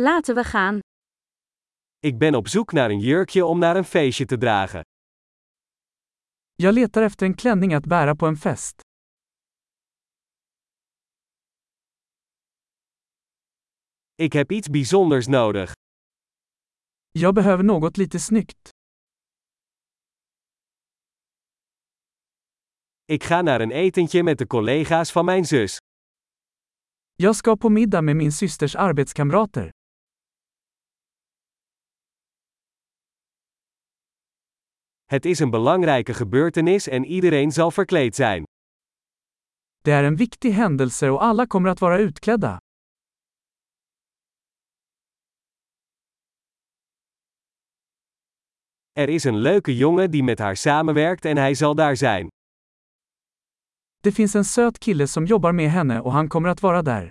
Laten we gaan. Ik ben op zoek naar een jurkje om naar een feestje te dragen. Jag letar efter en klänning att bära på en fest. Ik heb iets bijzonders nodig. Jag behöver något lite snyggt. Ik ga naar een etentje met de collega's van mijn zus. Jag ska på middag med min systers arbetskamrater. Het is een belangrijke gebeurtenis en iedereen zal verkleed zijn. Det är en viktig händelse och alla kommer att vara utklädda. Er is een leuke jongen die met haar samenwerkt en hij zal daar zijn. Det finns en söt kille som jobbar med henne och han kommer att vara där.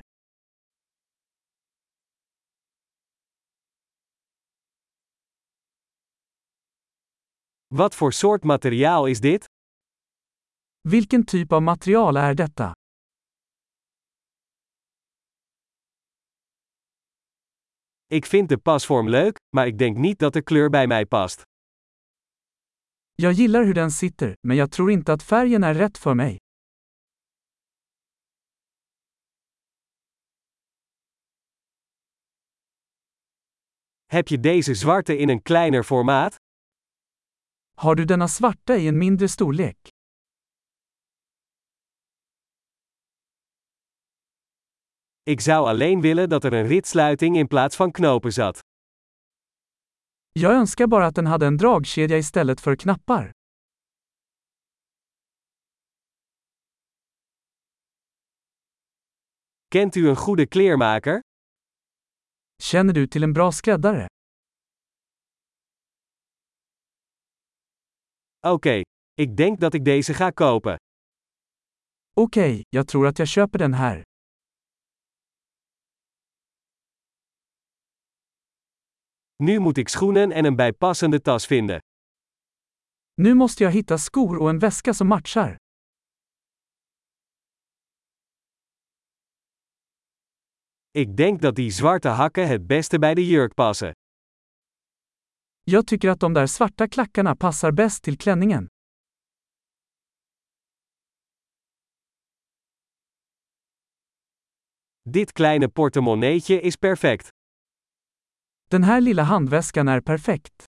Wat voor soort materiaal is dit? Vilken typ av material är detta? Ik vind de pasvorm leuk, maar ik denk niet dat de kleur bij mij past. Jag gillar hur den sitter, men jag tror inte att färgen är rätt för mig. Heb je deze zwarte in een kleiner formaat? Har du denna svarta i en mindre storlek? Ik zou alleen willen dat er een ritsluiting in plaats van knopen zat. Jag önskar bara att den hade en dragkedja istället för knappar. Kent u een goede kleermaker? Känner du till en bra skräddare? Oké, ik denk dat ik deze ga kopen. Okej, jag tror att jag köper den här. Nu moet ik schoenen en een bijpassende tas vinden. Nu måste jag hitta skor och en väska som matchar. Ik denk dat die zwarte hakken het beste bij de jurk passen. Jag tycker att de där svarta klackarna passar bäst till klänningen. Dit kleine portemonneetje is perfect. Den här lilla handväskan är perfekt.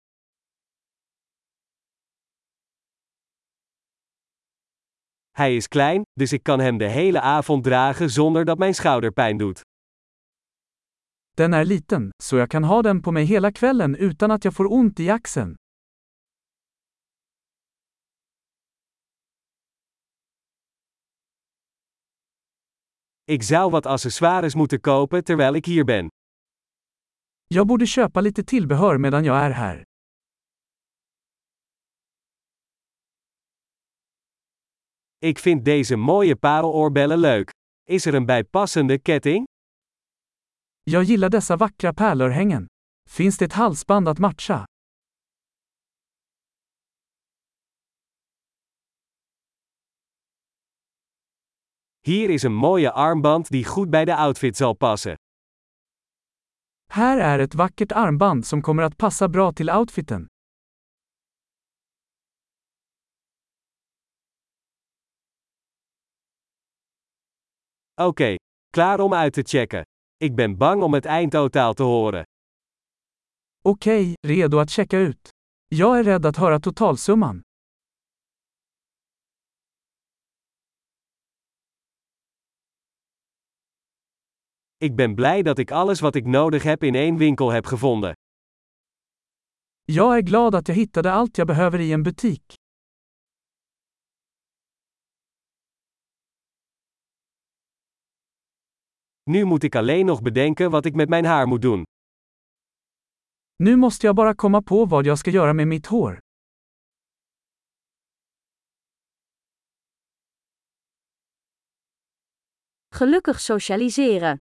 Hij is klein, dus ik kan hem de hele avond dragen zonder dat mijn schouder pijn doet. Den är liten, så jag kan ha den på mig hela kvällen utan att jag får ont i axeln. Ik zou wat accessoires moeten kopen terwijl ik hier ben. Jag borde köpa lite tillbehör medan jag är här. Ik vind deze mooie pareloorbellen leuk. Is er een bijpassende ketting? Jag gillar dessa vackra pärlörhängen. Finns det ett halsband att matcha? Hier is een mooie armband die goed bij de outfit zal passen. Här är ett vackert armband som kommer att passa bra till outfiten. Oké, klaar om uit te checken. Ik ben bang om het eindtotaal te horen. Okej, redo att checka ut. Jag är rädd att höra totalsumman. Ik ben blij dat ik alles wat ik nodig heb in één winkel heb gevonden. Jag är glad att jag hittade allt jag behöver i en butik. Nu moet ik alleen nog bedenken wat ik met mijn haar moet doen. Nu måste jag bara komma på vad jag ska göra med mitt hår. Gelukkig socialiseren.